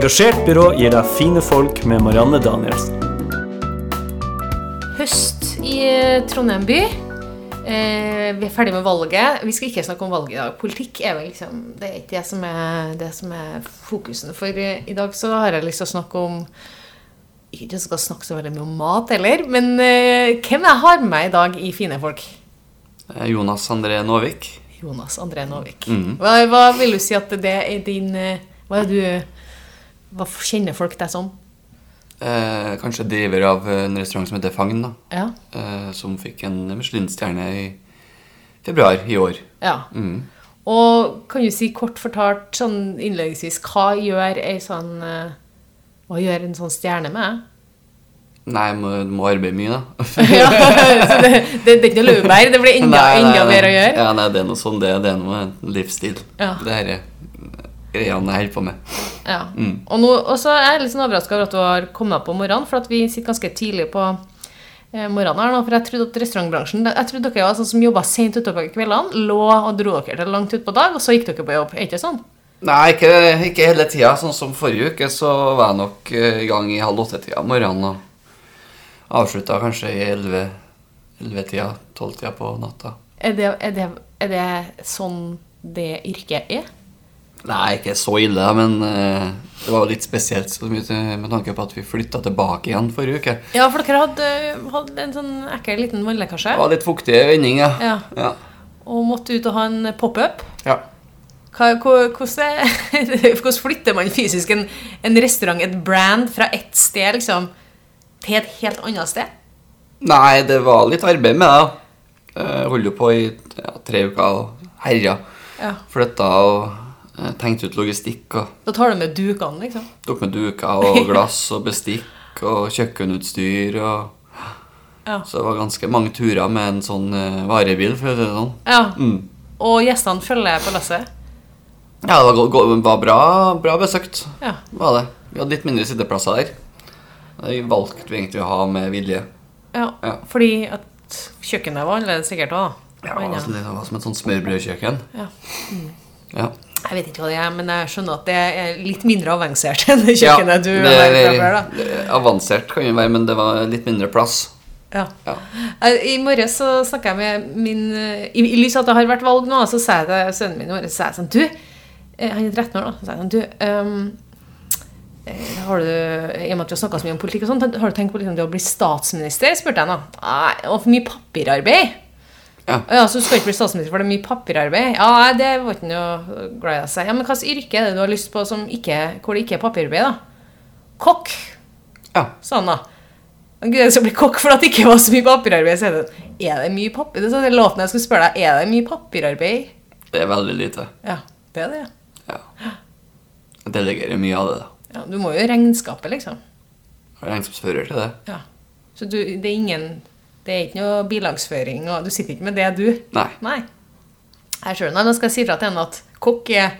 Engasjert byrå gir deg fine folk med Marianne Danielsen. Høst i eh, Trondheim by. Eh, vi er ferdig med valget. Vi skal ikke snakke om valget i dag. Politikk er vel liksom Det er ikke det som er, det som er fokusen. For eh, i dag så har jeg lyst til å snakke om Ikke at jeg skal snakke så veldig mye om mat heller, men eh, hvem jeg har med meg i dag i Fine folk? Eh, Jonas André Nåvik. Jonas André Nåvik. Mhm. Hva, hva vil du si at det er din Hva er du Hva kjenner folk deg som? Eh, kanskje driver av en restaurant som heter Fagn, da. Ja. Eh, som fikk en Michelin-stjerne i februar i år. ja. Mm. Og kan du si kort fortalt sånn innledningsvis hva gjør sånn eh, Hva gjør en sånn stjerne med? Nei, må, må arbeide mye, da. ja, så det, det, det er ikke noe laurbær, det blir enda, enda mer å gjøre? Ja, nei, det er noe sånn, det, det er noe livsstil. Ja. Det her er greiene jeg holder på med. Ja. Mm. Og, nå, så er jeg litt sånn overraska over at du har kommet på morgenen, for vi sitter ganske tidlig på eh, morgenen her nå. For jeg trodde at restaurantbransjen Jeg trodde dere var sånn som jobba sent utover kveldene, lå og dro dere til langt utpå dag, og så gikk dere på jobb. Er ikke sånn? Nei, ikke, ikke hele tida. Sånn som forrige uke, så var jeg nok eh, i gang i halv åtte-tida om morgenen. Og avslutta kanskje i elleve- elleve-tida, tolv-tida på natta. Er det, er, det, er det sånn det yrket er? Nei, ikke så ille, men uh, det var litt spesielt så mye med tanke på at vi flytta tilbake igjen forrige uke. Ja, for dere hadde, hadde en sånn ekkel liten vannlekkasje. Det var litt fuktig vending, ja. Ja. ja. Og måtte ut og ha en pop-up. ja. Hvordan er- flytter man fysisk en, en restaurant, et brand, fra ett sted liksom, til et helt annet sted? Nei, det var litt arbeid med det. Jeg holdt jo på i ja, tre uker og herja. Ja. Flytta og eh, tenkte ut logistikk og Da tar du med dukene, liksom. tok med duker og glass og bestikk og kjøkkenutstyr og Ja. Så det var ganske mange turer med en sånn eh, varebil, for å si det sånn. ja. Mm. Og gjestene følger på lasset. Ja, det var, var bra, bra besøkt. Ja. Var det. Vi hadde litt mindre sitteplasser der. Det valgte vi egentlig å ha med vilje. ja. Ja. Fordi at kjøkkenet var annerledes sikkert òg. Ja, det var, det var som et sånt smørbrødkjøkken. Ja. Ja. Jeg vet ikke hva det er, men jeg skjønner at det er litt mindre avansert enn det kjøkkenet du det, har fra før. da. Avansert kan jo være, men det var litt mindre plass. Ja. Ja. I morges så snakka jeg med min I, i lys av at det har vært valg nå, så sa jeg til sønnen min i morges så jeg sånn Du, eh, han er 13 år, da. Så sa jeg sånn, du um, har du, I og med at vi har snakka så mye om politikk, og sånt, har du tenkt på liksom, det å bli statsminister? spurte jeg nå. Nei, og for mye papirarbeid. Ja. «Å Ja, så du skal ikke bli statsminister, for det er mye papirarbeid? Ja, det var ikke noe glad i å si. Ja, men hvilket yrke er det du har lyst på som ikke, hvor det ikke er papirarbeid, da? Kokk, Ja. sa han da. Men til å bli kokk for at det ikke var så mye papirarbeid. Så er det, er det mye papir? Det er sånn låten jeg skulle spørre deg, er det mye papirarbeid? Det er veldig lite. Ja, det er det. Ja. Jeg delegerer mye av det, da. Ja, du må jo regnskapet, liksom. Regnskapsfører til det. Ja. Så du, det er ingen Det er ikke noe bilagsføring, og du sitter ikke med det, du? Nei. Nei. Jeg skjønner. Nå skal jeg si fra til henne at kokk er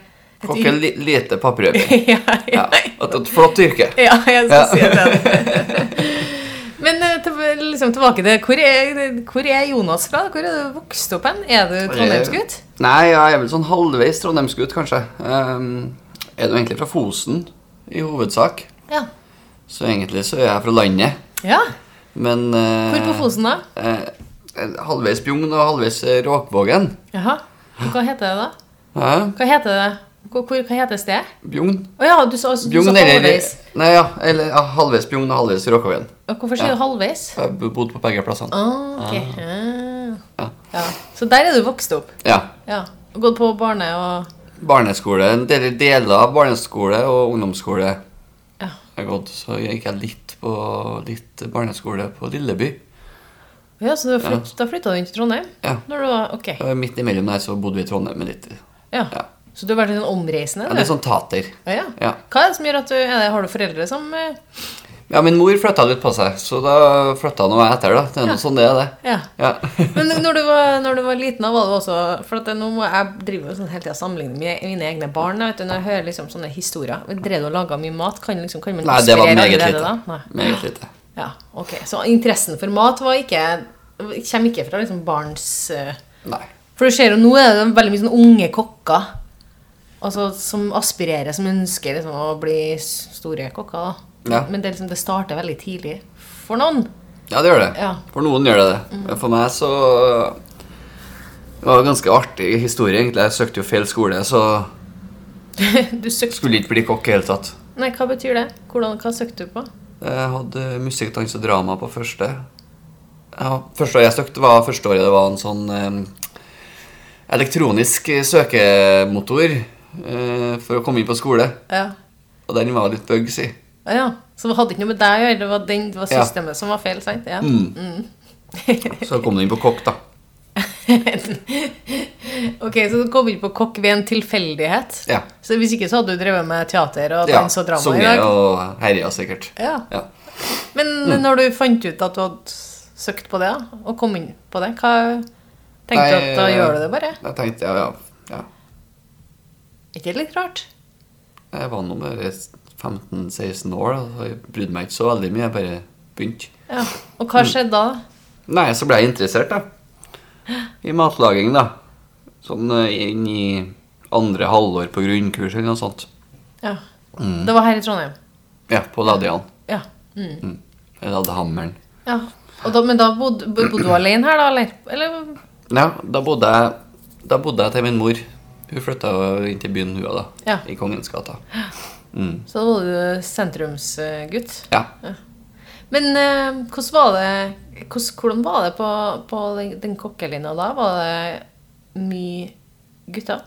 et Kokk er li lite papirøver. ja, ja, Ja. Et, et flott yrke. ja, jeg skal Ja. si det. Men eh, liksom, tilbake til hvor er, hvor er Jonas fra? Hvor er du vokst opp hen? Er du trondheimsgutt? Nei, jeg er vel sånn halvveis trondheimsgutt, kanskje. Um, jeg er du egentlig fra Fosen, i hovedsak. Ja. Så egentlig så er jeg fra landet. ja. Men eh, Hvor på Fosen, da? eh, halvveis Bjugn og halvveis eh, Råkvågen. Jaha. Hva heter det, da? Hæ? Hva heter det? Hvor, hvor, hva heter stedet? Bjugn. Oh, ja, du sa, du Bjugn sa halvveis. Nei, ja, eller ja, halvveis Bjugn og halvveis Råkvågen. Hvorfor sier Ja. du halvveis? Jeg har bodd på begge plassene. Ah, ok. Ah. Ja. Ja. Så der er du vokst opp? Ja. Ja. Gått på barne og Barneskole, en del, deler av barneskole og ungdomsskole. Ja. Jeg har gått, så gikk jeg litt på litt barneskole på Lilleby. Ja, så du flytt, da flytta du inn til Trondheim? Ja. Når du var, ok. Midt imellom der så bodde vi i Trondheim litt. Ja. Ja. Så du har vært litt omreisende? Ja, litt sånn tater. Ja, ja. Ja. Hva er det som gjør at du Har du foreldre som eh, Ja, min mor flytta litt på seg, så da flytta nå jeg etter, da. Det er Ja. noe sånn det er, det. Ja. Ja. Men når du var, når du var liten, da var du også For at nå må jeg drive sånn hele tida sammenligne med mine egne barn. Vet du, når jeg hører liksom sånne historier Drev du og laga mye mat? Kan, liksom, kan man Nei, det var meget lite. da? Nei. Meget lite. Ja, ok. Så interessen for mat var ikke kommer ikke fra liksom barns eh, Nei. For du ser jo nå er det veldig mye sånn unge kokker. Altså, som aspirerer, som ønsker liksom, å bli store kokker. da. Ja. Men det, liksom, det starter veldig tidlig for noen. Ja, det gjør det. Ja. For noen gjør det det. Men For meg så Det var en ganske artig historie, egentlig. Jeg søkte jo feil skole, så Du søkte skulle ikke bli kokk i hele tatt. Nei, hva betyr det? Hvordan, hva søkte du på? Jeg hadde musikk, dans og drama på første. Ja, første året jeg søkte, var første året det var en sånn eh, elektronisk søkemotor eh, for å komme inn på skole. Ja. Og den var litt bug, i. Ja. Så det hadde ikke noe med deg å gjøre, det var, den, det var Ja. systemet som var feil, sant? Ja. Mm. Så kom du inn på kokk, da. Ok, Så du kom inn på kokk ved en tilfeldighet? Ja. Så hvis ikke så hadde du drevet med teater og ja dans og drama i Sunget dag? og herja, sikkert. Ja. Ja. Men Mm. når du fant ut at du hadde søkt på det, og kom inn på det, hva tenkte du at da gjør du det bare? Jeg tenkte, ja, ja, ja. Ikke litt rart? Jeg var nå bare 15-16 år, da, så jeg brydde meg ikke så veldig mye. Jeg bare begynte. Ja. Og Mm. hva skjedde da? Nei, så ble jeg interessert, da. I matlaging, da. Sånn eh, inn i andre halvår på grunnkurs eller noe sånt. Ja. Mm. Det var her i Trondheim? Ja, på Ladian. Ja. Mm. Jeg hadde hammeren. ja. Da, men da bodde, bodde du alene her, da, eller? eller? Ja, da bodde jeg Da bodde jeg til min mor. Hun flytta inn til byen, hun da. Ja. I Kongens gata. Mm. Så da var du sentrumsgutt. Ja. Men eh, hvordan var det hvordan, var det på, på den, kokkelinja da? Var det mye gutter?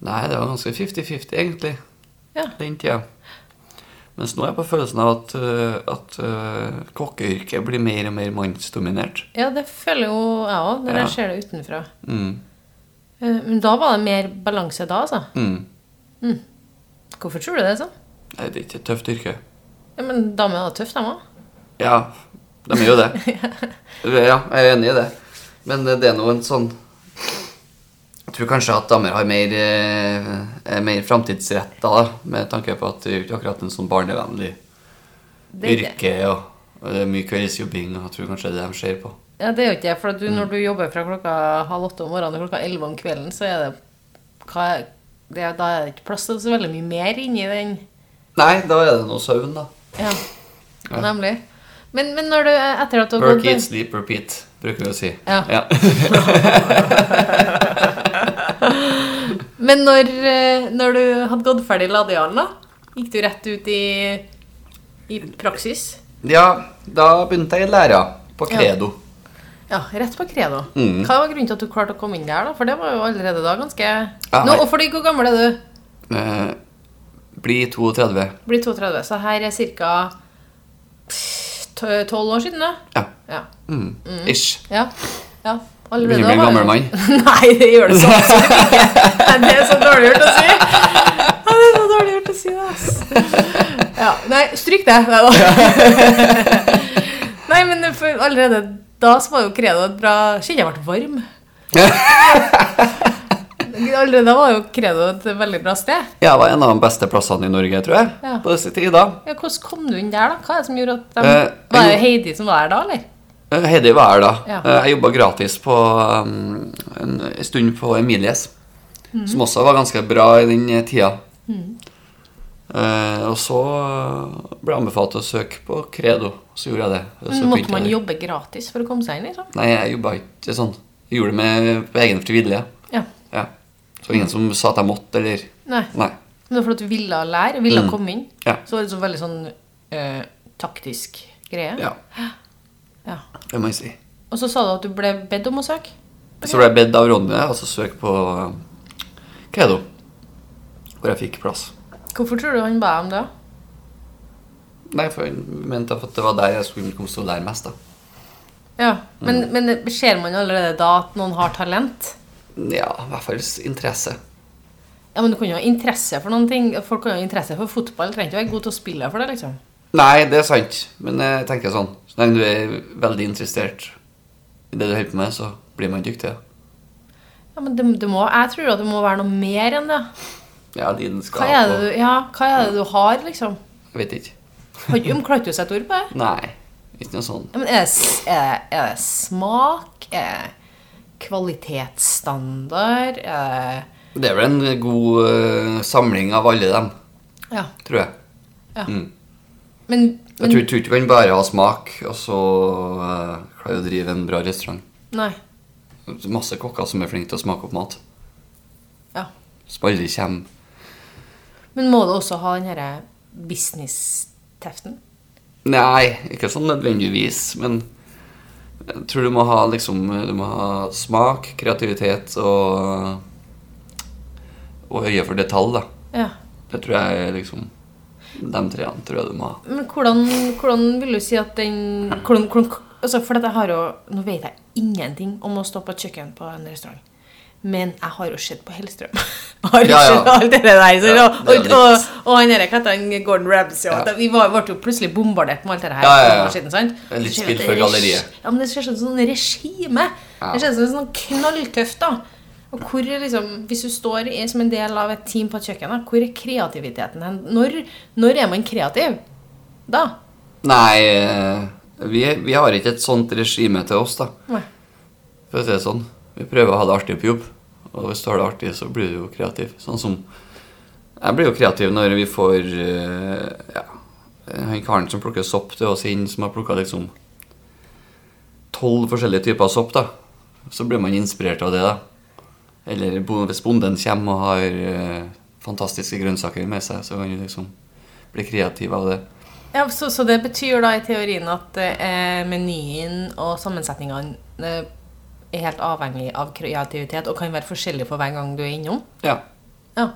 Nei, det var ganske 50-50, egentlig. Ja. Den tida. Mens nå er jeg på følelsen av at, øh, at uh, kokkeyrket blir mer og mer mannsdominert. Ja, det føler jo jeg òg, når Ja. jeg ser det utenfra. Mm. Eh, Men da var det mer balanse da, altså. Mm. Hvorfor tror du det er sånn? Nei, Det er ikke et tøft yrke. Ja, men damer er tøffe, de òg. Ja, de er jo det. Ja, jeg er enig i det. Men det er noe en sånn Jeg tror kanskje at damer har mer, eh, er mer framtidsretta, med tanke på at det er ikke akkurat en sånn barnevennlig yrke. Og, det er mye kveldsjobbing, og jeg tror kanskje det er det de ser på. Ja, det er jo ikke det. For du, Mm. når du jobber fra klokka halv åtte om morgenen til klokka elleve om kvelden, så er det, hva, det Da er det ikke plass til så veldig mye mer inni den Nei, da er det noe søvn, da. Ja, nemlig. Men, men når du, etter at du har Work, gått eat, sleep, repeat, bruker vi å si. Ja. Men når, eh, når du hadde gått ferdig Ladialen, da? Gikk du rett ut i, i praksis? Ja, da begynte jeg i læra på Credo. Ja, rett på Credo. Mm. Hva var grunnen til at du klarte å komme inn der, da? For det var jo allerede da ganske Ja, Nå, nei. og fordi hvor gammel er du? Eh, blir 32. Blir 32, så her er ca. 12 år siden, da? Ja. Ja. Mm. Ish. ja. ja. Bli en var gammel mann. Nei, det gjør det sånn ikke. Det er så dårlig gjort å si. Ja, det er så dårlig gjort å si det. Ja, nei, stryk det. Nei da. Nei, men allerede da så var jo Credo et bra Kjenner jeg ble varm. Allerede da var jo Credo et veldig bra sted. Jeg var en av de beste plassene i Norge, tror jeg, Ja. på disse tider. Ja, hvordan kom du inn der, da? Hva er det som gjorde at de Eh, Var det Heidi som var her da, eller? Eh, Heidi var her da. Ja. Eh, Jeg jobba gratis på um, en en stund på Emilies, mm. som også var ganske bra i den tida. Eh, og så eh, ble jeg anbefalt å søke på Credo, så gjorde jeg det. Så måtte man jobbe gratis for å komme seg inn, liksom? Nei, jeg jobba ikke sånn. Jeg gjorde det med på egen frivillige. Ja. Ja. Så ingen som sa at jeg måtte, eller Nei. Nei. Men det var fordi du ville lære, ville Mm. komme inn. Ja. Så var det så veldig sånn eh, taktisk greie. Ja, Ja. det må jeg si. Og så sa du at du ble bedt om å søke. Så ble jeg bedt av Ronny så søke på um, Credo, hvor jeg fikk plass. Hvorfor tror du han ba om det? Nei, for han mente at det var der jeg skulle komme til å lære mest, da. Ja, men, Mm. men ser man allerede da at noen har talent? Ja, i hvert fall interesse. Ja, men Du kan jo ha interesse for noen ting. Folk kan jo ha interesse for fotball. Trenger ikke være god til å spille for det, liksom. Nei, det er sant, men jeg tenker sånn Så lenge du er veldig interessert i det du holder på med, så blir man dyktig. Ja, men det, det må, Jeg tror at det må være noe mer enn det. Ja, lidenskap Hva er det du, ja, hva er det du har, liksom? Jeg vet ikke. Har ikke- men Klarte du å sette ord på det? Nei, ikke noe. Ja, men er, det, er, det, er det smak? Er det kvalitetsstandard? Er det Det er vel en god uh, samling av alle dem, Ja. tror jeg. ja. Mm. Men, Jeg men tror, tror ikke du kan bare ha smak, og så uh, klare å drive en bra restaurant. Nei. Masse kokker som er flinke til å smake opp mat. Ja. Som aldri kommer Men må du også ha den herre business-teften? Nei, ikke sånn nødvendigvis, men jeg tror du må ha liksom Du må ha smak, kreativitet og Og øye for detalj, da. Ja. Det tror jeg liksom De treene tror jeg du må ha. Men hvordan, hvordan vil du si at den hvordan, hvordan, altså For jeg har jo Nå vet jeg ingenting om å stå på et kjøkken på en restaurant. Men jeg har jo sett på Hellstrøm. Har jo Ja, ja. sett alt det der. Så, Ja, og, det og, og, og han derre, katten Gordon Ramsay og. Vi var, ble jo plutselig bombardert med alt det her. Ja, ja, ja. Siden, sant? Det litt spill for er galleriet. Ja, men det ser ut som sånn regime. Det ser ut som sånn knalltøft, da. Og hvor liksom, Hvis du står i, som en del av et team på et kjøkken, da, hvor er kreativiteten hen? Når, når er man kreativ? Da? Nei, eh, vi, vi har ikke et sånt regime til oss, da. Nei. For å si det sånn. Vi prøver å ha det artig på jobb. Og hvis du har det artig, så blir du jo kreativ. Sånn som Jeg blir jo kreativ når vi får eh, Ja, han karen som plukker sopp til oss inn, som har plukka liksom tolv forskjellige typer sopp, da. Så blir man inspirert av det, da. Eller hvis bonden kommer og har eh, fantastiske grønnsaker med seg, så kan du liksom bli kreativ av det. Ja, så, så det betyr da i teorien at eh, menyen og sammensetningene eh, er helt avhengig av kreativitet og kan være forskjellig for hver gang du er innom? Ja. Ja.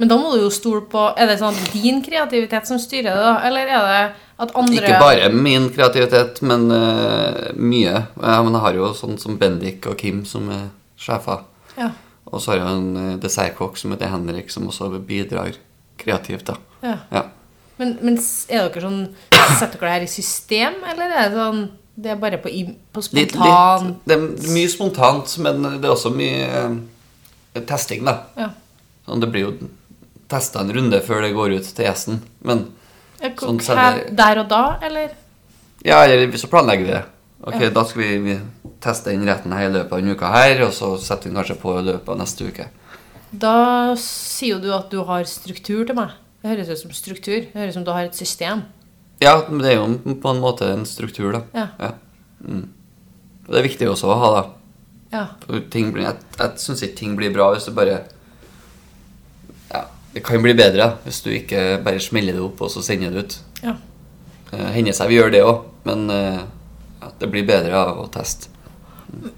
Men da må du jo stole på Er det sånn din kreativitet som styrer det, da? Eller er det at andre Ikke bare min kreativitet, men uh, mye. Ja, men jeg har jo sånn som Bendik og Kim som er sjefer. Ja. Og så har jeg en eh, dessertkokk som heter Henrik, som også bidrar kreativt. da. ja. Ja. Men, men er dere sånn Setter dere det her i system, eller er det sånn Det er bare på, på spontan litt, det er mye spontant, men det er også mye eh, testing, da. Ja. Sånn, det blir jo testa en runde før det går ut til gjesten. Men Ja, Sånn selger- Der og da, eller? ja, eller så planlegger vi det. Ok, Ja. Da skal vi, vi teste den retten her i løpet av denne uka her, og så setter vi den kanskje på i løpet av neste uke. Da sier jo du at du har struktur til meg. Det høres ut som struktur. Det høres ut som du har et system. Ja, det er jo på en måte en struktur, da. Ja. Mm. Og det er viktig også å ha, da. Ja. Blir, jeg jeg syns ikke ting blir bra hvis du bare Ja, det kan bli bedre hvis du ikke bare smeller det opp og så sender det ut. ja. Det Hender seg vi gjør det òg, men eh, ja, det blir bedre av å teste.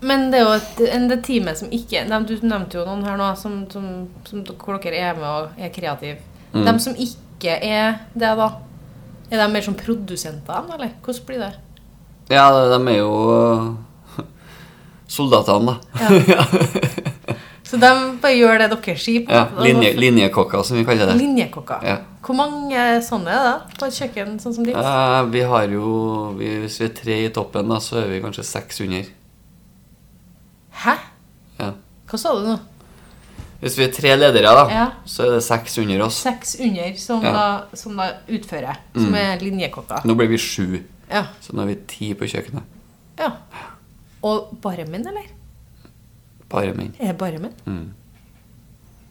Men det er jo et, en det teamet som ikke de, Du nevnte jo noen her nå som, som, som, hvor dere er med og er kreative. Mm. De som ikke er det, da? Er de mer som produsenter, eller? Hvordan blir det? Ja, de er jo eh, soldatene, da. Så de bare gjør det dere sier? på Ja, linje, linjekokker, som vi kaller det. Linjekokker. Ja. Hvor mange sånne er det på et kjøkken sånn som ditt? Ja, vi har jo vi, Hvis vi er tre i toppen, da, så er vi kanskje seks under. Hæ? Ja. Hva sa du nå? Hvis vi er tre ledere, da, Ja. så er det seks under oss. Seks under som, Ja. Mm. da, som da utfører. Som er linjekokker. Nå blir vi sju, Ja. så nå er vi ti på kjøkkenet. ja. Og bare menn, eller? Bare menn. Er det bare menn? Mm.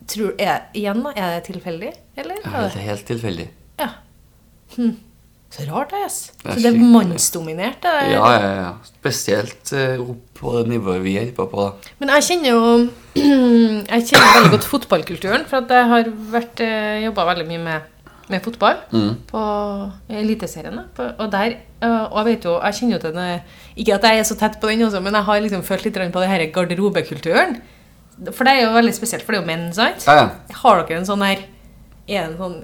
Tror, er, igjen, da, er det tilfeldig? Eller? Ja, det det? er helt tilfeldig. Ja. Hm. Så rart, det. ass. Det Så det er mannsdominert. Det. Ja, ja, ja. Spesielt eh, opp på det nivået vi holder på da. Men jeg kjenner jo Jeg kjenner veldig godt fotballkulturen, for jeg har vært eh, jobba veldig mye med, med fotball Mm. på Eliteseriene. Og der eh, Og jeg vet jo Jeg kjenner jo til den Ikke at jeg er så tett på den også, men jeg har liksom følt litt på det her garderobekulturen. For det er jo veldig spesielt, for det er jo menn, sant? Ja, ja. Har dere en sånn her Er det en sånn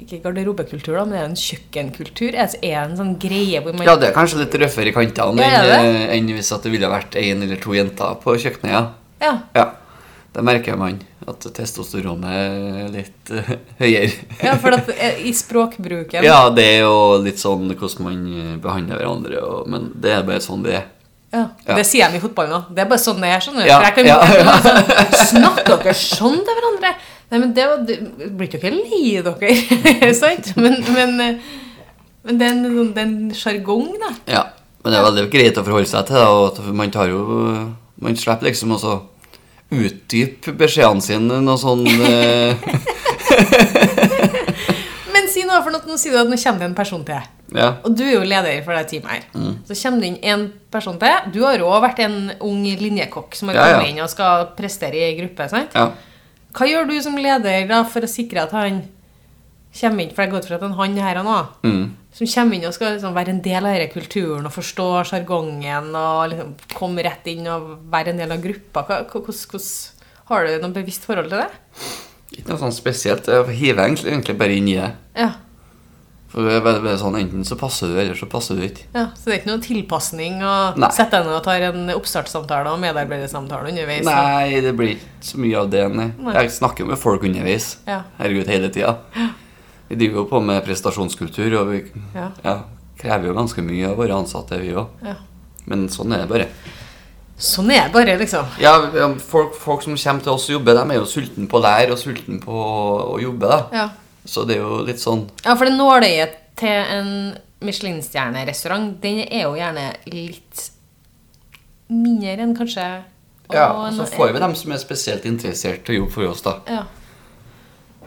Ikke garderobekultur, da, men er det en kjøkkenkultur? Er det en sånn greie hvor man ja, det er kanskje litt røffere i kantene enn, eh, enn hvis det ville vært én eller to jenter på kjøkkenet. ja. Ja. Ja, det merker man. At testosteronet er litt uh, høyere. ja, for at eh, i språkbruken Ja, det er jo litt sånn hvordan man eh, behandler hverandre, og, men det er bare sånn det er. Ja. Det sier de i fotballen òg. Det er bare sånn det er. Sånn. Ja, jeg kan, ja, sånn, Snakker dere sånn til hverandre? Nei, men det var, det, Blir ikke lei dere? sant? Men, men, eh, men det er en sånn- det er en sjargong, da. Ja, men det er veldig greit å forholde seg til det, man tar jo Man slipper liksom også utdype beskjedene sine, noe sånn eh, noe, for nå, sier du at nå kommer det en person til. Ja. Og du er jo leder for det teamet her. Så kommer det inn en person til. Du har òg vært en ung linjekokk som har Ja, ja. kommet inn og skal prestere i gruppe. sant? ja. Hva gjør du som leder da for å sikre at han kommer inn? For jeg går ut fra at han er han her og nå. Mm. Som kommer inn og skal liksom være en del av denne kulturen og forstå sjargongen og liksom komme rett inn og være en del av gruppa. Hvordan har du noe bevisst forhold til det? Ikke noe sånn spesielt. Jeg hiver egentlig bare inn i det. Ja. For det er bare, bare sånn, Enten så passer du, eller så passer du ikke. ja. Så det er ikke noen tilpasning å sette deg ned og ta en oppstartssamtale og medarbeidersamtale underveis? Nei, det blir ikke så mye av det. Nei. Nei. Jeg snakker jo med folk underveis. Ja. Herregud, hele tida. Vi driver jo på med prestasjonskultur, og vi Ja. ja, krever jo ganske mye av våre ansatte, vi òg. Ja. Men sånn er det bare. Sånn er det bare, liksom. Ja, ja, folk, folk som kommer til oss og jobber, de er jo sultne på å lære og sultne på å jobbe. da. Ja. Så det er jo litt sånn Ja, for det nåløyet til en Michelin-stjernerestaurant, den er jo gjerne litt mindre enn kanskje Ja, og så får vi dem som er spesielt interessert til å jobbe for oss, da. Ja.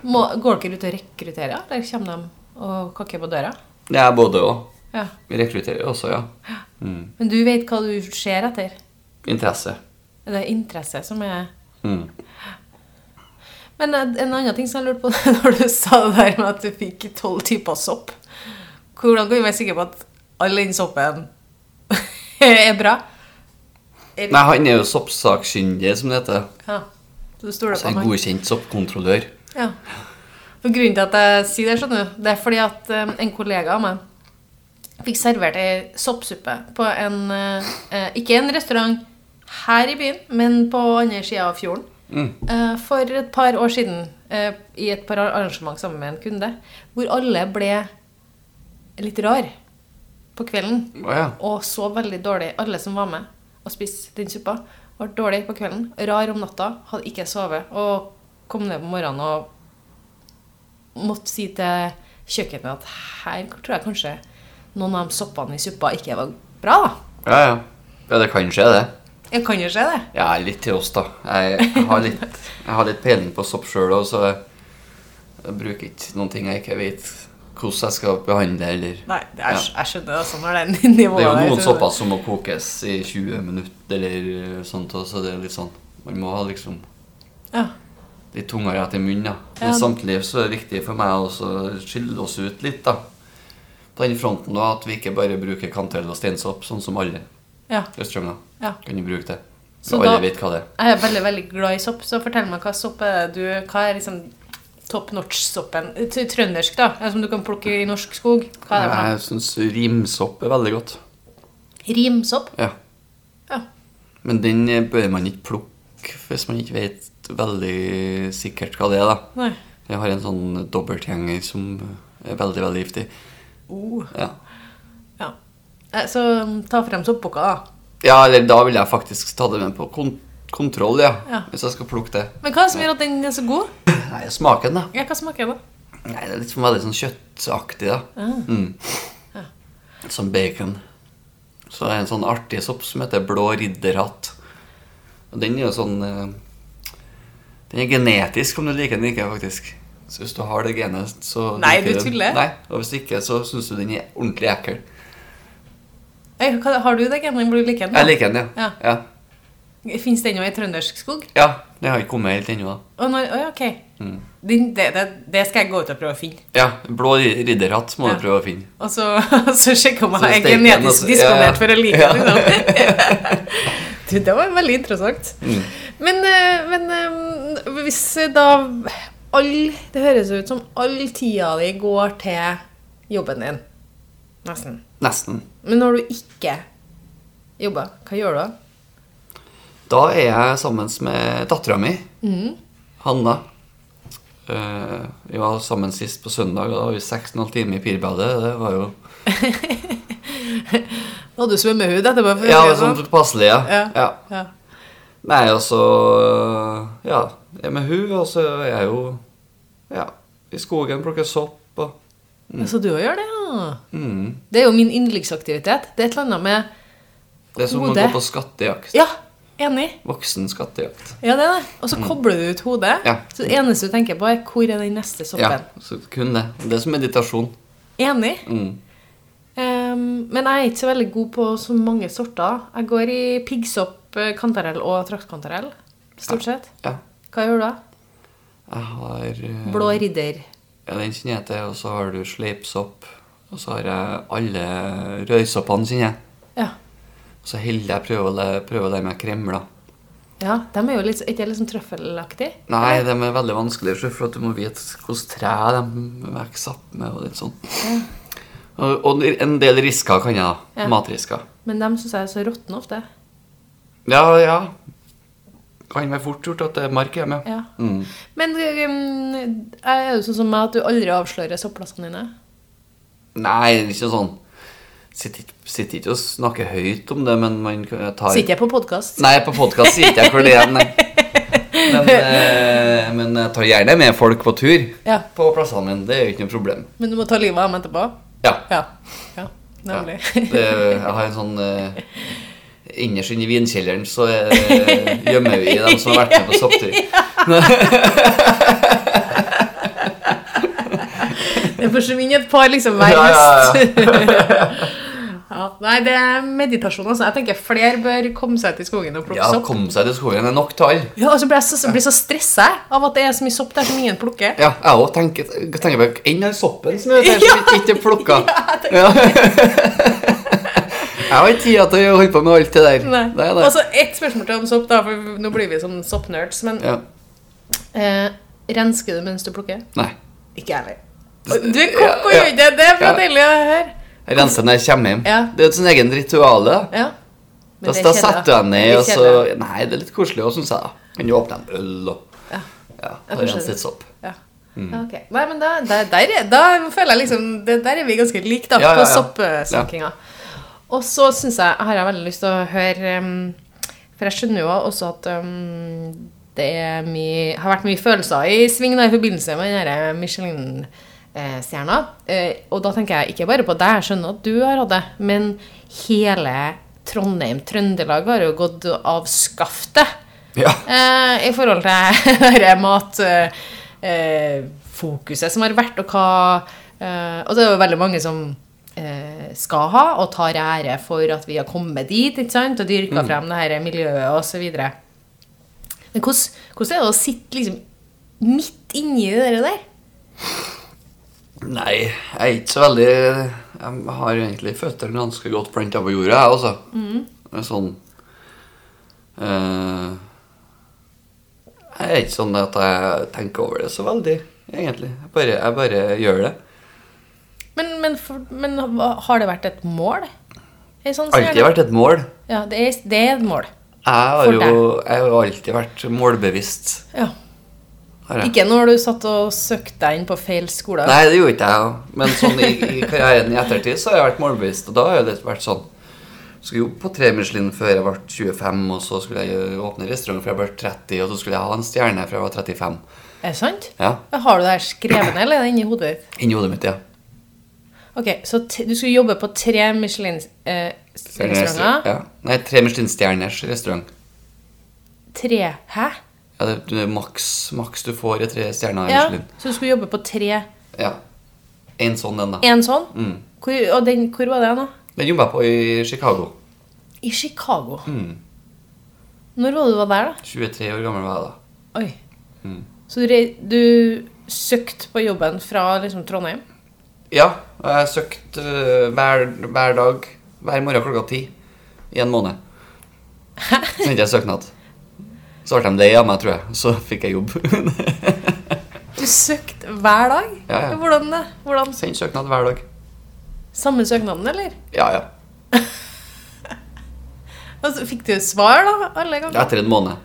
Må, går dere ut og rekrutterer, eller kommer de og kakker på døra? Er både og. Ja. Vi rekrutterer også, ja. Mm. Men du vet hva du ser etter? Interesse. Det Er interesse som er Mm. Men en en annen ting som jeg lurte på når du sa det der med at du fikk tolv typer sopp Hvordan kan vi være sikre på at all den soppen er bra? Er- Nei, han er jo soppsakkyndig, som det heter. Ja. Så du stoler Så på en han? godkjent soppkontrollør. Ja. For grunnen til at jeg sier det, skjønner du, det er fordi at eh, en kollega av meg fikk servert ei soppsuppe på en eh, eh, Ikke en restaurant her i byen, men på andre sida av fjorden. Mm. Eh, for et par år siden, eh, i et par arrangement sammen med en kunde, hvor alle ble litt rar på kvelden. oh, ja. Og så veldig dårlig. Alle som var med og spiste den suppa, var dårlig på kvelden. Rar om natta, hadde ikke sovet. Og kom ned på morgenen og måtte si til kjøkkenet at her tror jeg kanskje noen av de soppene i suppa ikke var bra. da. Ja, ja. Ja, det kan skje, det. Jeg kan jo se det. Ja, litt til oss, da. Jeg har litt, jeg har litt peiling på sopp sjøl òg, så jeg, jeg bruker ikke noen ting jeg ikke vet hvordan jeg skal behandle, eller Nei, det er, Ja. jeg skjønner det sånn når det er nivået Det er jo noen sopper som må kokes i 20 minutter eller sånt, så det er litt sånn Man må ha liksom Ja. litt tungere etter munnen, da. Ja. Samtidig så er det viktig for meg også å skille oss ut litt, da. På den fronten da, at vi ikke bare bruker kantell og steinsopp, sånn som alle ja. restauranter Ja. kan du bruke det. Så alle da- vet hva det er. Jeg er veldig veldig glad i sopp, så fortell meg hva sopp er du Hva er liksom top notch-soppen? Trøndersk, da? Som du kan plukke i norsk skog? Hva er det? Jeg syns rimsopp er veldig godt. Rimsopp? Ja. Ja. Men den bør man ikke plukke hvis man ikke vet veldig sikkert hva det er. da. Nei. Jeg har en sånn dobbeltgjenger som er veldig, veldig giftig. Oh. Ja. Eh, Så um, ta frem soppboka, da. ja, eller da vil jeg faktisk ta det med på kont kontroll, ja. Ja. Hvis jeg skal plukke det. Men hva er det som gjør at den er så god? Nei, smaken, da. Ja, hva smaker det? Nei, Det er litt sånn veldig sånn kjøttaktig, da. Ah. Mm. Som bacon. Så det er en sånn artig sopp som heter blå ridderhatt. Og den er jo sånn eh, Den er genetisk, om du liker den ikke, faktisk. Så hvis du har det genet, så Nei, du den. tuller. Nei, Og hvis ikke, så syns du den er ordentlig ekkel. Eh, Har du det, Genning? Blir du like den? da? Jeg liker den, ja. Ja. Ja, Fins den òg i trøndersk skog? ja det har ikke kommet helt ennå, Oh, no, når, ok. Mm. Den, det, det, det skal jeg gå ut og prøve å finne. Ja, blå ri- ridderhatt må Ja. du prøve å finne. Og så, så sjekke om jeg er den, genetisk disponert Ja. for å like Ja. den. Du, det var veldig interessant. Mm. Men, eh, men eh, hvis da all, Det høres ut som all tida di går til jobben din. Nesten. Nesten. Men når du ikke jobber, hva gjør du da? Da er jeg sammen med dattera mi, Mm. Hanna. Eh, vi var sammen sist på søndag, og da var vi 6,5 timer i pirbadet. Det var jo Hadde du svømmehud etterpå? Ja, sånn passelig, ja. Ja. ja. Ja. Nei, og så Ja, jeg er med hun, og så er jeg jo Ja, i skogen, plukker sopp og Så du òg gjør det, ja? Mm. Det er jo min yndlingsaktivitet. Det er et eller annet med Det er som å gå på skattejakt. Ja, Enig. Voksen skattejakt. Ja, det er det. Og så kobler du ut hodet. Ja. Så det eneste du tenker på, er hvor er den neste soppen. Ja, så kun det. Det er som meditasjon. Enig. Mm. Um, men jeg er ikke så veldig god på så mange sorter. Jeg går i piggsopp, eh, kantarell og traktkantarell. Stort sett. Ja. Hva gjør du da? Jeg har uh... Blå ridder. Ja, den kjenner jeg til. Og så har du sleipsopp. Og så har jeg alle røysoppene, sine. Ja. Og så holder jeg prøver å lære, prøver å lære meg kremler. ja. De er jo litt, ikke liksom sånn trøffelaktig? Nei, de er veldig vanskelige, for at du må vite hvilket tre de vokser opp med. og litt sånn. Og, og en del risker kan jeg, da. Ja. Matrisker. Men de syns jeg er så råtne ofte. Ja, ja. Kan være fort gjort at det er mark hjemme. Ja. Mm. Men um, er det sånn som meg at du aldri avslører soppplassene dine? Nei, ikke sånn Sitter sitter ikke og snakker høyt om det, men man tar Sitter jeg på podkast? Nei, på podkast sitter jeg hvor det. Nei. Men, eh, men jeg tar gjerne med folk på tur Ja. på plassene mine. Det er jo ikke noe problem. Men du må ta livet av dem etterpå? Ja. Ja. ja ja. nemlig. Det, jeg har en sånn eh, Innerst inne i vinkjelleren så eh, gjemmer vi dem som har vært med på sopptur. Det forsvinner et par liksom hver Ja, ja, høst. Ja, nei, det er meditasjon. altså. Jeg tenker flere bør komme seg til skogen og plukke Ja, sopp. kom seg til skogen. Er nok til alle. Ja, og så blir jeg så, blir så stressa av at det er så mye sopp der som ingen plukker. Ja, jeg òg tenker, tenker på Enn den soppen som er som ikke- er plukka. Ja. Jeg har ikke tid til å holde på med alt det der. Nei. Er det. Og ett spørsmål til om sopp, da, for nå blir vi sånn soppnerds. Men Ja. eh, rensker du mens du plukker? Nei. Ikke jeg heller. Du er kokk og gjør det. Det bra Ja. deilig å høre. Jeg renser når jeg kommer hjem. Ja. Det er et sånn egen ritual. Da, Ja. Da, er setter du deg ned, og så. Nei, det er litt koselig òg, syns jeg. Kan du åpne en øl og Ja. Ja, da renser litt sopp. Ja. Mm. Nei, men da, da, der, er- da føler jeg liksom Der er vi ganske like, da, Ja, på soppsnakkinga. Og så synes jeg, har jeg veldig lyst til å høre um, For jeg skjønner jo også at um, det mye, har vært mye følelser i sving da, i forbindelse med den der Michelin-stjerna. Eh, og da tenker jeg ikke bare på deg, jeg skjønner at du har hatt det, men hele Trondheim, Trøndelag, har jo gått av skaftet. Ja. Eh, I forhold til det matfokuset eh, som har vært, og hva eh, Og det er jo veldig mange som eh, skal ha og tar ære for at vi har kommet dit ikke sant? og dyrka frem det her miljøet osv. Men hvordan, hvordan er det å sitte liksom midt inni det der? Nei, jeg er ikke så veldig Jeg har egentlig føttene ganske godt planta på jorda, jeg. Det er Sånn uh, Jeg er ikke sånn at jeg tenker over det så veldig, egentlig. Jeg bare, jeg bare gjør det. Men, men, for, men har det vært et mål? Det sånn Alltid vært et mål. Ja, det er, det er et mål. Jeg har For jo jeg har alltid vært målbevisst. Ja. Har jeg. Ikke når du satt og søkte deg inn på feil skole? Nei, det gjorde ikke jeg. Men sånn i, i karrieren i ettertid så har jeg vært målbevisst. Og da har det vært sånn Skulle jobbe på tre Michelin før jeg ble 25, og så skulle jeg åpne restaurant før jeg ble 30, og så skulle jeg ha en stjerne før jeg var 35. Er det sant? Ja. Har du det her skrevet ned, eller er det inni hodet ditt? Inni hodet mitt, ja. Ok, Så du skulle jobbe på tre Michelin-restauranter? Ja. Nei, tre Michelin-stjerners restaurant. Tre Hæ? Ja, det, det er maks, maks du får i tre stjerner i Ja, Michelin. Så du skulle jobbe på tre Ja. En sånn den, da. En sånn? Mm. Hvor, og den, hvor var det da? Den jobba jeg på i Chicago. I Chicago. Mm. Når var det du var der, da? 23 år gammel var jeg da. Oi. Mm. Så du, du søkte på jobben fra liksom Trondheim? Ja, og jeg søkte øh, hver, hver dag, hver morgen klokka ti i en måned. Sendte jeg søknad. Så ble de lei av meg, tror jeg. Så fikk jeg jobb. Du søkte hver dag? Ja, ja. Hvordan det? Hvordan? Sendt søknad hver dag. Samme søknaden, eller? Ja, ja. Altså, fikk du svar, da? Alle ganger? Etter en måned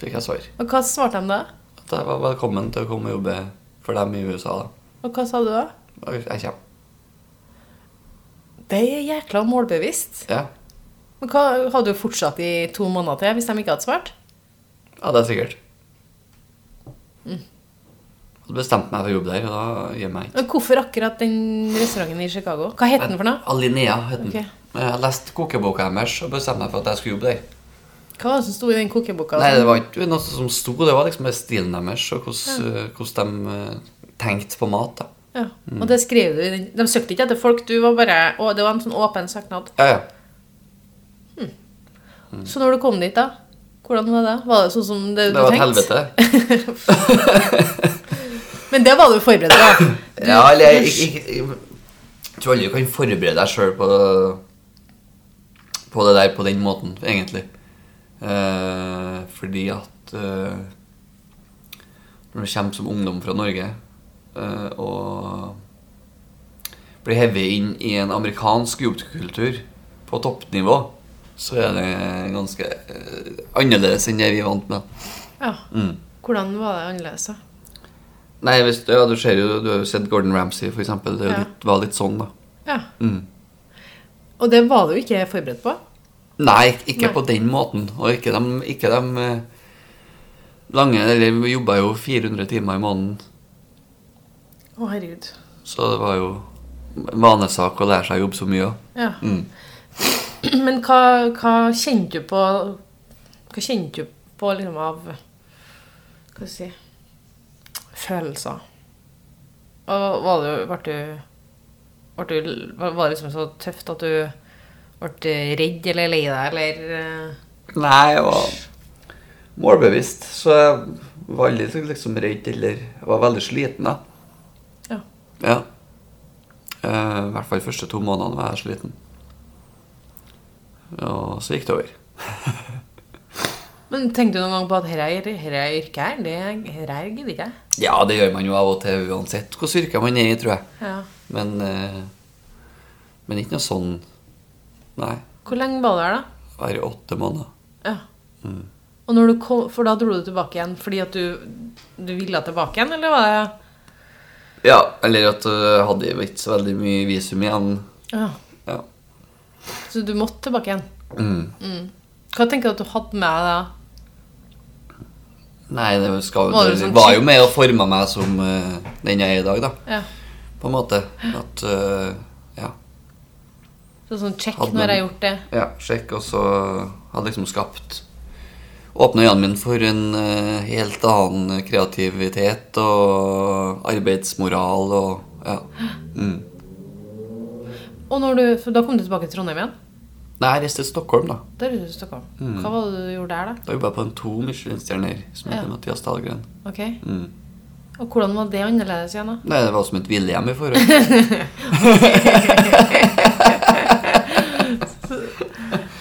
fikk jeg svar. Og hva svarte de da? At jeg var velkommen til å komme og jobbe for dem i USA. da. Og hva sa du da? Jeg kommer. Det er jækla målbevisst. Ja, Men hva hadde du fortsatt i to måneder til hvis de ikke hadde svart? Ja det er sikkert. Mm. hadde bestemt meg for å jobbe der, og da gjør meg ikke. Men hvorfor akkurat den restauranten i Chicago? Hva het den for noe? Alinea het den. Okay. Jeg leste kokeboka deres og bestemte meg for at jeg skulle jobbe der. Hva var det som sto i den kokeboka? Nei, det var ikke noe som sto, det var liksom stilen deres og hvordan, ja. hvordan de eh, tenkte på mat. da. Ja, Og det skrev du De søkte ikke etter folk, du var bare Å, det var en sånn åpen søknad. Ja, ja. Så når du kom dit, da? Hvordan var det? Var det sånn som det, Det du var et helvete. Men det var du forberedt på? Ja, eller jeg, jeg, jeg tror aldri du kan forberede deg sjøl på, på det der på den måten, egentlig. Eh, fordi at eh, når du kommer som ungdom fra Norge eh, og blir hevet inn i en amerikansk jobbkultur på toppnivå, så er det ganske eh, annerledes enn det vi er vant med. Ja. Mm. Hvordan var det annerledes, da? Nei, hvis, ja, du, ser jo, du har jo sett Gordon Ramsay, eksempel. Det Ja. litt, var litt sånn, da. Ja. Mm. Og det var du ikke forberedt på? Nei, ikke Nei. på den måten. Og ikke de, ikke de eh, lange Eller vi jobba jo 400 timer i måneden, Å, herregud. så det var jo vanesak å lære seg å jobbe så mye òg. Ja. Mm. Men hva, hva kjente du på Hva kjente du på liksom av Hva skal jeg si Følelser? Og var det, Ble du ble du, var det liksom så tøft at du ble redd eller lei deg, eller eh, Nei, jeg var målbevisst, så jeg var aldri liksom redd eller Jeg var veldig sliten, da. Ja. Ja. Eh, I hvert fall de første to månedene var jeg sliten. Og så gikk det over. Men tenkte du noen gang på at dette yrket her, det her gidder jeg? Ja, det gjør man jo av og til uansett hvilket yrke man er i, tror jeg. Ja. Men, eh, men ikke noe sånn Nei. Hvor lenge var du her, da? Bare åtte måneder. Ja. Og når du kom, For da dro du tilbake igjen fordi at du, du ville tilbake igjen, eller var det Ja, eller at du jeg hadde ikke så veldig mye visum igjen. Ja. Så du måtte tilbake igjen? Mm. Hva tenker du at du hadde med deg da? Nei, det skal, Var det det sånn var jo med og forma meg som uh, den jeg er i dag, da. Ja. På en måte. At uh, Ja. Så sånn check Hadde når jeg har gjort det. ja sjekk, og så hadde liksom skapt Åpna øynene mine for en uh, helt annen kreativitet og arbeidsmoral og Ja. Mm. Og du, da kom du tilbake til Trondheim igjen? Nei, jeg reiste til Stockholm, da. Der er du til Stockholm. Hva var det du gjorde der, da? Da jobba jeg på en to Michelin-stjerner som heter Ja. Mathias Dahlgren. Ok. Mm. Og hvordan var det annerledes igjen, da? Nei, det var som et villhjem i forhold.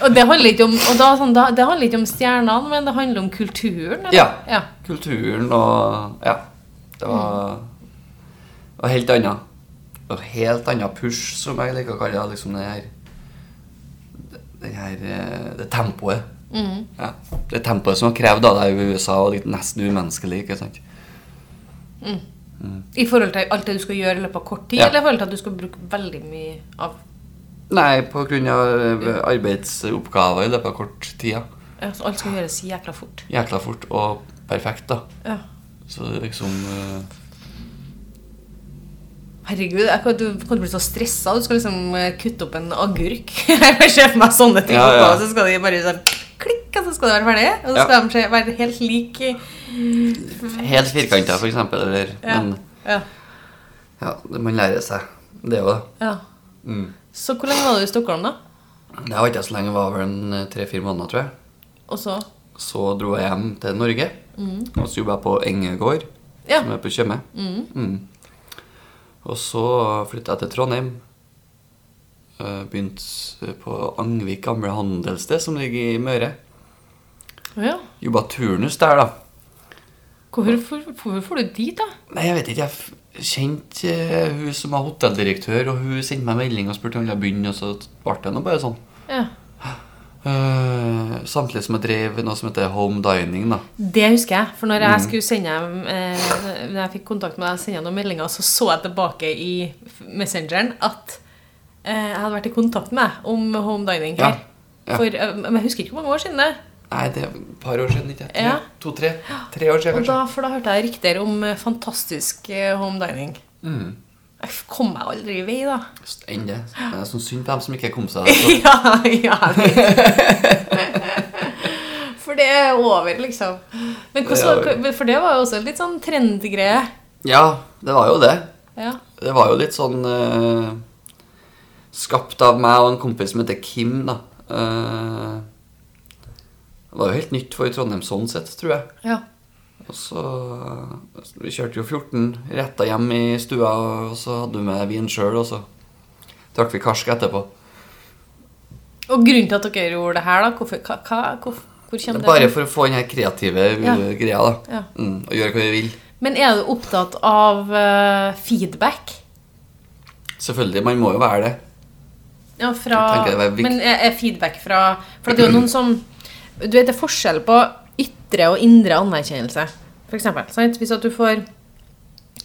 Og det handler ikke om, da, sånn, da, det handler ikke om stjernene, men det handler om kulturen? Ja. ja. Kulturen og Ja. Det var, det var helt annet. Og helt annet push, som jeg liker å kalle det. Liksom det her Det her eh, Det tempoet. Mm. Ja. Det tempoet som var krevd av deg i USA, og litt nesten umenneskelig. ikke sant? I forhold til alt det du skal gjøre i løpet av kort tid, Ja. eller i forhold til at du skal bruke veldig mye av Nei, av eh, arbeidsoppgaver i løpet av kort tid. ja. ja, så Alt skal gjøres jækla fort. Jækla fort og perfekt, da. Ja. Så liksom eh, Herregud, jeg kan, du kan bli så stressa. Du skal liksom eh, kutte opp en agurk. Jeg ser for meg sånne ting. Ja, ja. og Så skal de bare sånn klikk, og så skal det være ferdig. Og så skal de være helt like. Helt firkanta, for eksempel. Eller, Ja. Men Ja. ja, det man lærer seg. Det jo det. ja. Mm. Så hvor lenge var du i Stockholm, da? Det var ikke så lenge, det var vel en eh, tre-fire måneder, tror jeg. Og så Så dro jeg hjem til Norge, og så jobba jeg på Engegård, Ja. som er på Tjøme. Mm. Og så flytta jeg til Trondheim. Eh, Begynte på Angvik gamle handelssted, som ligger i Møre. Ja. Jobba turnus der, da. Hvorfor, hvorfor får du dit, da? Nei, jeg vet ikke. Jeg kjente eh, hun som var hotelldirektør, og hun sendte meg melding og spurte om jeg ville begynne, og så ble det nå bare sånn. Ja. Eh, samtidig som jeg drev noe som heter home dining, da. Det husker jeg. For når Mm. jeg skulle sende eh, Når jeg fikk kontakt med deg, og sende noen meldinger, så så jeg tilbake i Messengeren at eh, jeg hadde vært i kontakt med deg om home dining her. Ja, ja. For, eh, men jeg husker ikke hvor mange år siden det. Nei, det er et par år siden, ikke? Ja. To-tre tre år siden, Og kanskje. da, for da hørte jeg rykter om eh, fantastisk home dining. Mm. Jeg kom meg aldri i vei, da. Enn det. Det er sånn synd på dem som ikke kom seg ja, ja. For det er over, liksom. Men hvordan, For det var jo også litt sånn trendgreie. Ja, det var jo det. Ja. Det var jo litt sånn uh, Skapt av meg og en kompis som heter Kim, da. Uh, det var jo helt nytt for Trondheim sånn sett, tror jeg. ja. Og så Vi kjørte jo 14 retter hjem i stua, og så hadde vi med vin sjøl, og så drakk vi karsk etterpå. Og grunnen til at dere gjorde det her, da? Hvorfor, hva, hvor, hvor Det bare for å få den her kreative Ja. uh, greia, da. Ja. Mm, og gjøre hva vi vil. Men er du opptatt av uh, feedback? Selvfølgelig. Man må jo være det. Ja, fra det er. Men er feedback fra For det er jo noen som Du vet det er forskjell på ytre og indre anerkjennelse, eksempel. Hvis at du får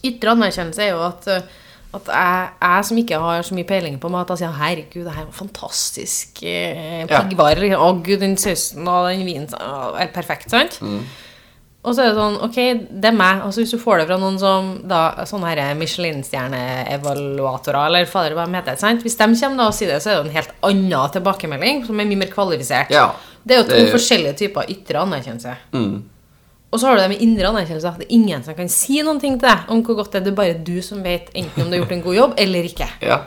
Ytre anerkjennelse er jo at, eh, at jeg, jeg som ikke har så mye peiling på mat, sier 'herregud, det her var fantastisk eh, Ja. piggvare'. eller, 'Å, gud, den sausen og den vinen er perfekt', sant? Mm. Og så er det sånn, ok, det er meg. Altså Hvis du får det fra noen som da, sånne Michelin-stjerne-evaluatorer, eller fader, hva de heter, sant? Hvis de kommer da og sier det, så er det en helt annen tilbakemelding, som er mye mer kvalifisert. Ja. Det er jo to er... forskjellige typer ytre anerkjennelse. Mm. Og så har du det med indre anerkjennelse. Det er ingen som kan si noen ting til deg om hvor godt det er. Det er bare du som vet enten om du har gjort en god jobb eller ikke. Ja.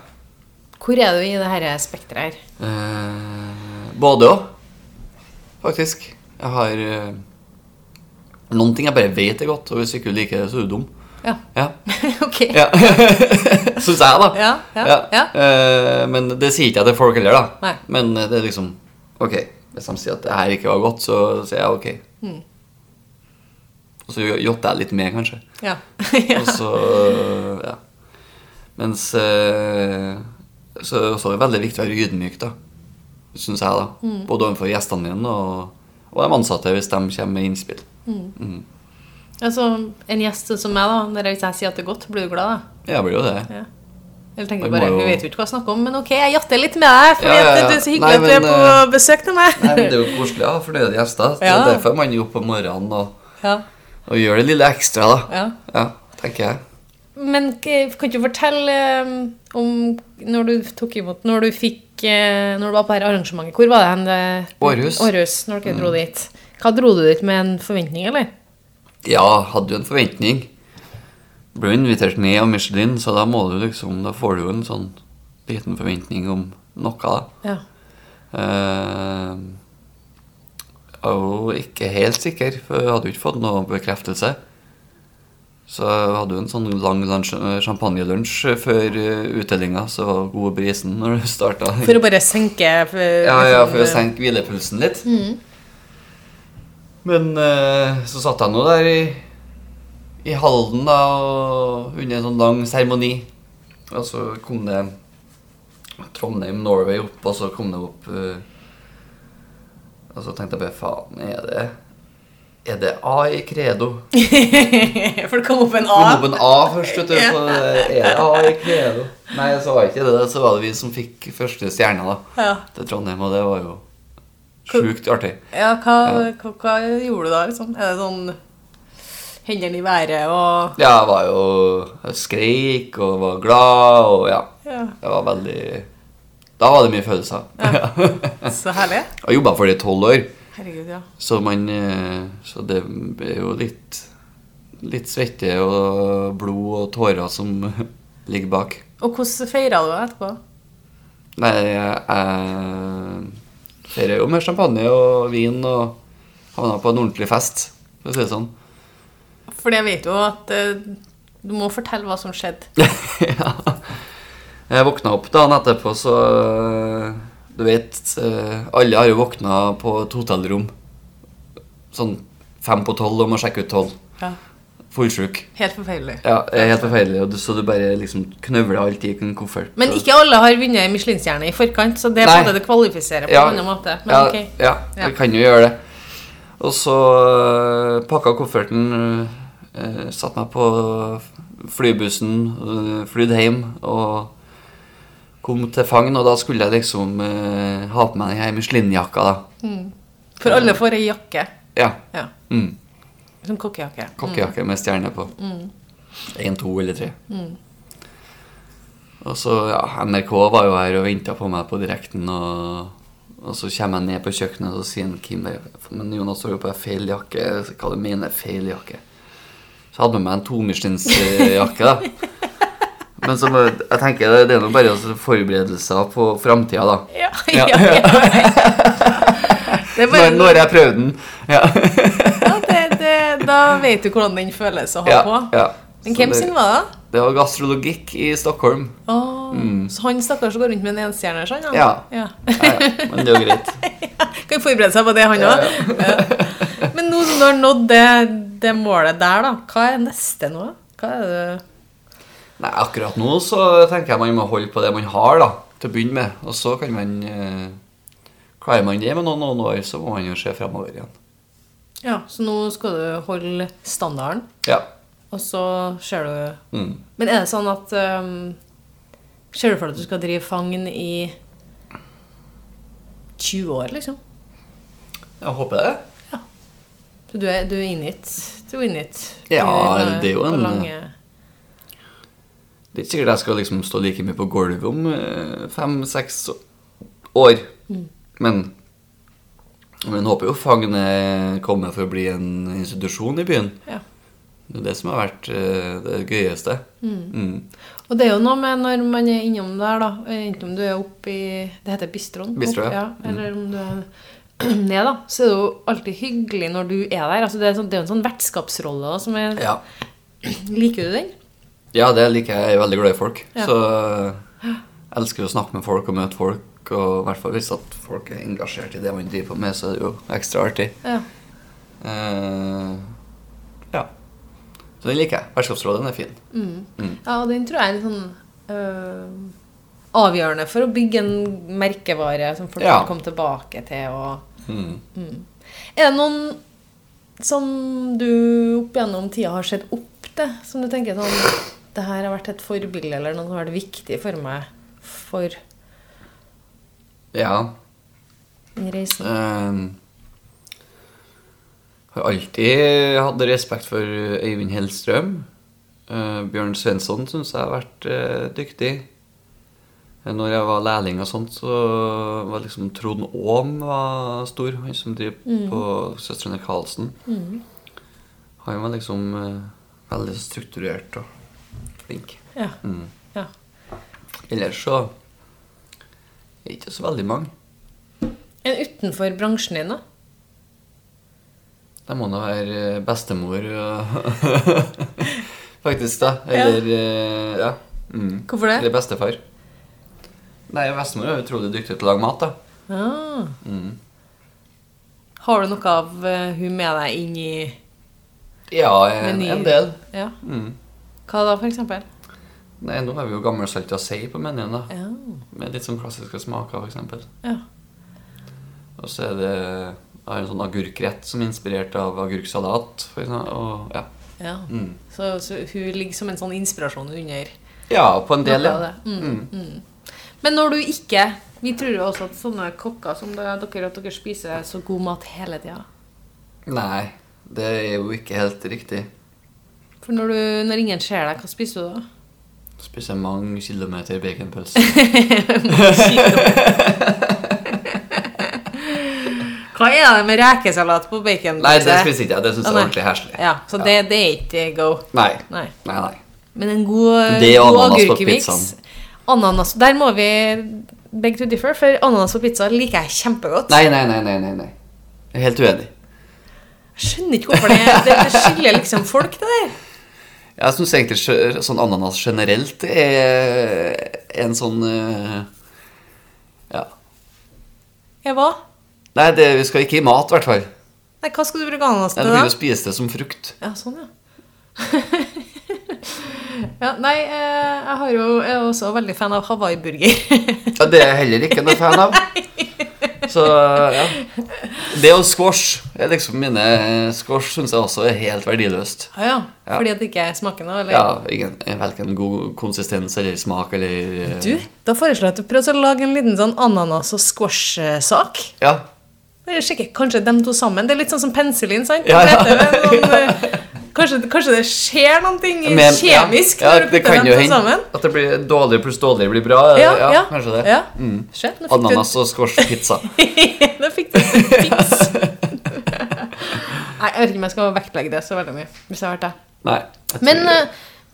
Hvor er du i det her spekteret her? Eh, både òg, faktisk. Jeg har eh, Noen ting jeg bare vet er godt, og hvis ikke du liker det, så er du dum. Ja. Ja. ok. ja. Syns jeg, da. Ja, ja, ja. Eh, men det sier ikke jeg til folk heller, da. Nei. Men eh, det er liksom Ok, hvis de sier at det her ikke var godt, så sier jeg ok. Mm. Og så jotter jeg litt med, kanskje. Ja. Og så ja. Mens eh, Så er det også veldig viktig å være ydmyk, da. Syns jeg, da. Mm. Både overfor gjestene mine og, og de ansatte, hvis de kommer med innspill. Altså, en gjest som meg, da, når jeg, hvis jeg sier at det er godt, blir du glad, da? Jeg blir jo det. Ja. Eller tenker jeg bare, jo- Hun vet jo ikke hva jeg snakker om, men ok, jeg jatter litt med deg. Fordi Ja, ja, ja. det er så hyggelig Nei, at du er på eh, besøk til meg. Nei, men Det er jo koselig å ha fornøyde gjester. Det Ja. er derfor man er oppe om morgenen og, Ja. og gjør det lille ekstra, da. Ja. Ja, tenker jeg. Men kan du fortelle eh, om når du tok imot Når du fikk eh, Når du var på dette arrangementet, hvor var det hen? det- Århus. Århus, når dere dro dit. Hva dro du dit med en forventning, eller? Ja, hadde jo en forventning. Jo invitert ned av Michelin, så da må du liksom Da får du jo en sånn liten forventning om noe, da. Ja. Uh, jeg var ikke helt sikker, for jeg hadde jo ikke fått noe bekreftelse. Så jeg hadde jo en sånn lang lunsj- champagnelunsj før uh, utdelinga, så var det god brisen når du starta. For å bare senke for, Ja, ja, for å senke hvilepulsen litt. Men eh, så satt jeg nå der i, i Halden da, og under en sånn lang seremoni. Og så kom det Trondheim, Norway opp, og så kom det opp uh, Og så tenkte jeg bare faen, er det Er det A i credo? For det kom opp en A. Det Kom opp en A først, vet du. Så er det A i credo? Nei, så var ikke det. Så var det vi som fikk første stjerna da, Ja. til Trondheim, og det var jo sjukt artig. Ja, hva, hva, hva gjorde du da? liksom? Er det sånn hendene i været og Ja, jeg var jo Jeg skreik og var glad og ja. Ja, var veldig Da var det mye følelser. Ja. så herlig. Jeg jobba for det i tolv år, Herregud, ja. så man eh, Så det er jo litt Litt svette og blod og tårer som ligger bak. Og hvordan feira du etterpå? Nei, jeg feirer jo med champagne og vin og havna på en ordentlig fest, for å si det sånn. For jeg vet jo at eh, du må fortelle hva som skjedde. ja. Jeg våkna opp dagen etterpå, så øh, Du vet, øh, alle har jo våkna på et hotellrom sånn fem på tolv og må sjekke ut tolv. Ja. Fullsjuk. Helt forferdelig. Ja, helt forferdelig, og du, så du bare liksom knøvler alt i en koffert. Men ikke alle har vunnet Michelin-stjerne i forkant, så det er det kvalifiserer på Ja. en annen måte. Men ja, okay. ja, vi kan jo gjøre det. Og så pakka kofferten, øh, satt meg på flybussen, øh, flydde hjem og kom til Fagn. Og da skulle jeg liksom øh, ha på meg denne Michelin-jakka, da. For alle får ei jakke. Ja. Ja. Mm. Som kokkejakke. Kokkejakke med stjerne på. Én, to eller tre. Og så, ja, NRK var jo her og venta på meg på direkten, og, Og så kommer jeg ned på kjøkkenet, og så sier han, Kim Men Jonas har jo på feil jakke. Hva du mener feil jakke? Hadde med meg en tomislinsjakke, da. Men så, jeg tenker det- det er nå bare altså forberedelser på framtida, da. Ja, Ja. ja, Når, bare, når jeg prøvde den. Ja. ja, det, det, da vet du hvordan den føles å ha på. ja. Men hvem sin var det? det var gastrologikk i Stockholm. Åh, Så han stakkars går rundt med en enstjerner sånn? han? Ja. ja. Ja, ja, men det er jo greit. Kan forberede seg på det, han Ja, òg. Men nå som du har nådd det, det målet der, da, hva er neste nå? Hva er det Nei, akkurat nå så tenker jeg man må holde på det man har, da, til å begynne med. Og så kan man eh, Klarer man det med noen, noen år, så må man jo se fremover igjen. Ja, så nå skal du holde standarden, Ja. og så ser du Mm. Men er det sånn at um, Ser du for deg at du skal drive fagn i 20 år, liksom? Jeg håper det. Så du er, du er in it to win it? Ja, Du det er jo en- lange- Det er ikke sikkert jeg skal liksom stå like mye på gulvet om eh, fem-seks år. Men men håper jo Fagne kommer for å bli en institusjon i byen. Ja. Det er det som har vært eh, det gøyeste. Mm. Og det er jo noe med når man er innom der, da Enten om du er oppe i Det heter bistroen. Bistro, opp, ja. Mm. Eller om du er ned, da. Så er det jo alltid hyggelig når du er der. Altså, det, er sånn, det er jo en sånn vertskapsrolle da, som er Ja. Liker du den? ja, det liker jeg. Jeg er veldig glad i folk. Ja. Så jeg elsker å snakke med folk og møte folk. Og i hvert fall hvis at folk er engasjert i det man driver på med, så er det jo ekstra artig. Ja. Uh, ja. Så den liker jeg. Vertskapsrådet er fin. Mm. ja, og den tror jeg er litt sånn øh, avgjørende for å bygge en merkevare som folk Ja. kan komme tilbake til. og Mm. Er det noen som du opp gjennom tida har sett opp til, som du tenker sånn Det her har vært et forbilde, eller noe som har vært viktig for meg for Ja. den reisen? Uh, har alltid hatt respekt for Øyvind Hellstrøm. Uh, Bjørn Svensson syns jeg har vært uh, dyktig. Eh, Når jeg var lærling og sånt, så var liksom Trond Aam var stor. Han som driver på Søstrene Karlsen. Han var liksom eh, veldig strukturert og flink. Ja. Mm. ja. Ellers så er det ikke så veldig mange. En utenfor bransjen din, da? Det må da være eh, bestemor Faktisk, da. Eller Ja. Ja. Mm. Hvorfor det? Eller bestefar. Nei, bestemor er utrolig dyktig til å lage mat, da. Ah. Mm. Har du noe av uh, hun med deg inn i Ja, en, en del. Ja. Mm. Hva da, for eksempel? Nei, nå har vi jo gammelsalta sei på menyen, da. Ja. Med litt sånn klassiske smaker, eksempel. ja. Og så er det jeg har en sånn agurkrett som er inspirert av agurksalat. For eksempel. Og, ja. ja. Mm. Så, så hun ligger som en sånn inspirasjon under ja, på en del, ja. det. Mm. Men når du ikke Vi tror jo også at sånne kokker som dere at dere spiser så god mat hele tida. Nei, det er jo ikke helt riktig. For når, du, når ingen ser deg, hva spiser du da? Spiser mange kilometer baconpølse. Hva er det med rekesalat på bacon? Nei, det spiser ikke jeg. Det syns jeg er ordentlig heslig. Ja, så det, det er ikke go. Nei. Nei. Nei, nei. Men en god, god pizzaen. Ananas Der må vi beg to differ, for ananas på pizza liker jeg kjempegodt. Nei, nei, nei, nei, nei, nei. Jeg er helt uenig. Jeg skjønner ikke hvorfor det, det, det skiller liksom folk, det der. Jeg syns egentlig sånn ananas generelt er en sånn eh, Ja. Ja, hva? Nei, det, vi skal ikke i mat, i hvert fall. Nei, hva skal du bruke ananas Jeg Du vil jo spise det som frukt. Ja, sånn, ja. ja nei, eh, jeg har jo, jeg er også veldig fan av Hawaii-burger. Ja, det er jeg heller ikke noe fan av. Så ja. Det og squash er liksom mine Squash syns jeg også er helt verdiløst. ja, ja. Ja. Fordi at det ikke smaker noe, eller? Ja, ingen, Verken god konsistens eller smak eller eh, Du, da foreslår jeg at du prøver å lage en liten sånn ananas- og squash-sak. Ja. Bare sjekke, Kanskje dem to sammen. Det er litt sånn som penicillin, sant? Ja, ja. Kanskje, kanskje det skjer noe Men- kjemisk ja, ja, når du det putter dem sammen? at det blir dårligere pluss dårligere blir bra. Ja, ja. kanskje det. Mm. Skjøt, fikk du- og squash-pizza. Nå fikk du fiks. Nei, jeg vet ikke om jeg skal vektlegge det så veldig mye. Hvis jeg har vært det. Nei. jeg Men, eh,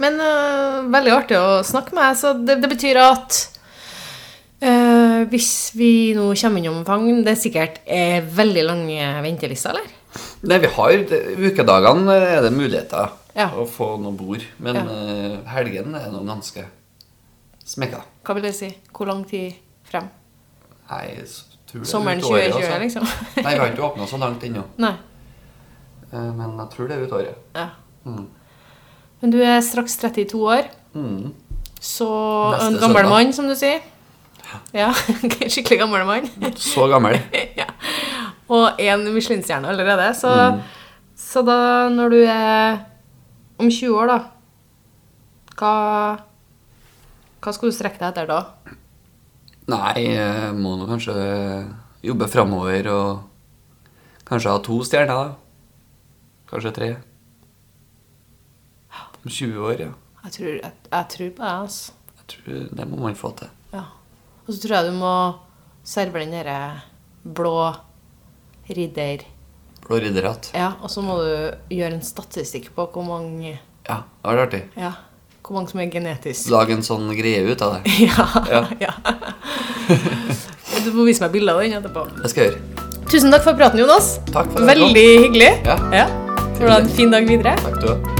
men uh, veldig artig å snakke med. Så det, det betyr at uh, hvis vi nå kommer innom Fagn Det er sikkert eh, veldig lange ventelister, eller? Nei, vi har Ukedagene er det muligheter Ja. å få noe bord. Men Ja. eh, helgen er noe ganske smekka. Hva vil det si? Hvor lang tid frem? Nei, tror det er Sommeren 2020, altså. liksom? Nei, vi har ikke åpna så langt ennå. Nei. Eh, Men jeg tror det er ut året. Ja. Mm. Men du er straks 32 år, Mm. så Neste en gammel mann, som du sier. Ja, Ja, skikkelig gammel mann. Så gammel. ja. Og én Michelin-stjerne allerede. Så, Mm. så da, når du er om 20 år, da Hva, hva skal du strekke deg etter da? Nei, jeg må nå kanskje jobbe framover og kanskje ha to stjerner, da. Kanskje tre. Om 20 år, ja. Jeg tror, jeg, jeg tror på deg, altså. Jeg tror Det må man få til. Ja. Og så tror jeg du må serve den derre blå ridder... Blå ridderhatt. Ja, og så må du gjøre en statistikk på hvor mange Ja, det var artig. Ja, hvor mange som er genetisk. Lag en sånn greie ut av det. Ja. Ja. Du må vise meg bilder av den etterpå. Det skal jeg gjøre. Tusen takk for praten, Jonas. Takk for det. Veldig hyggelig. Ja. Ja. Får du ha en fin dag videre. Takk du òg.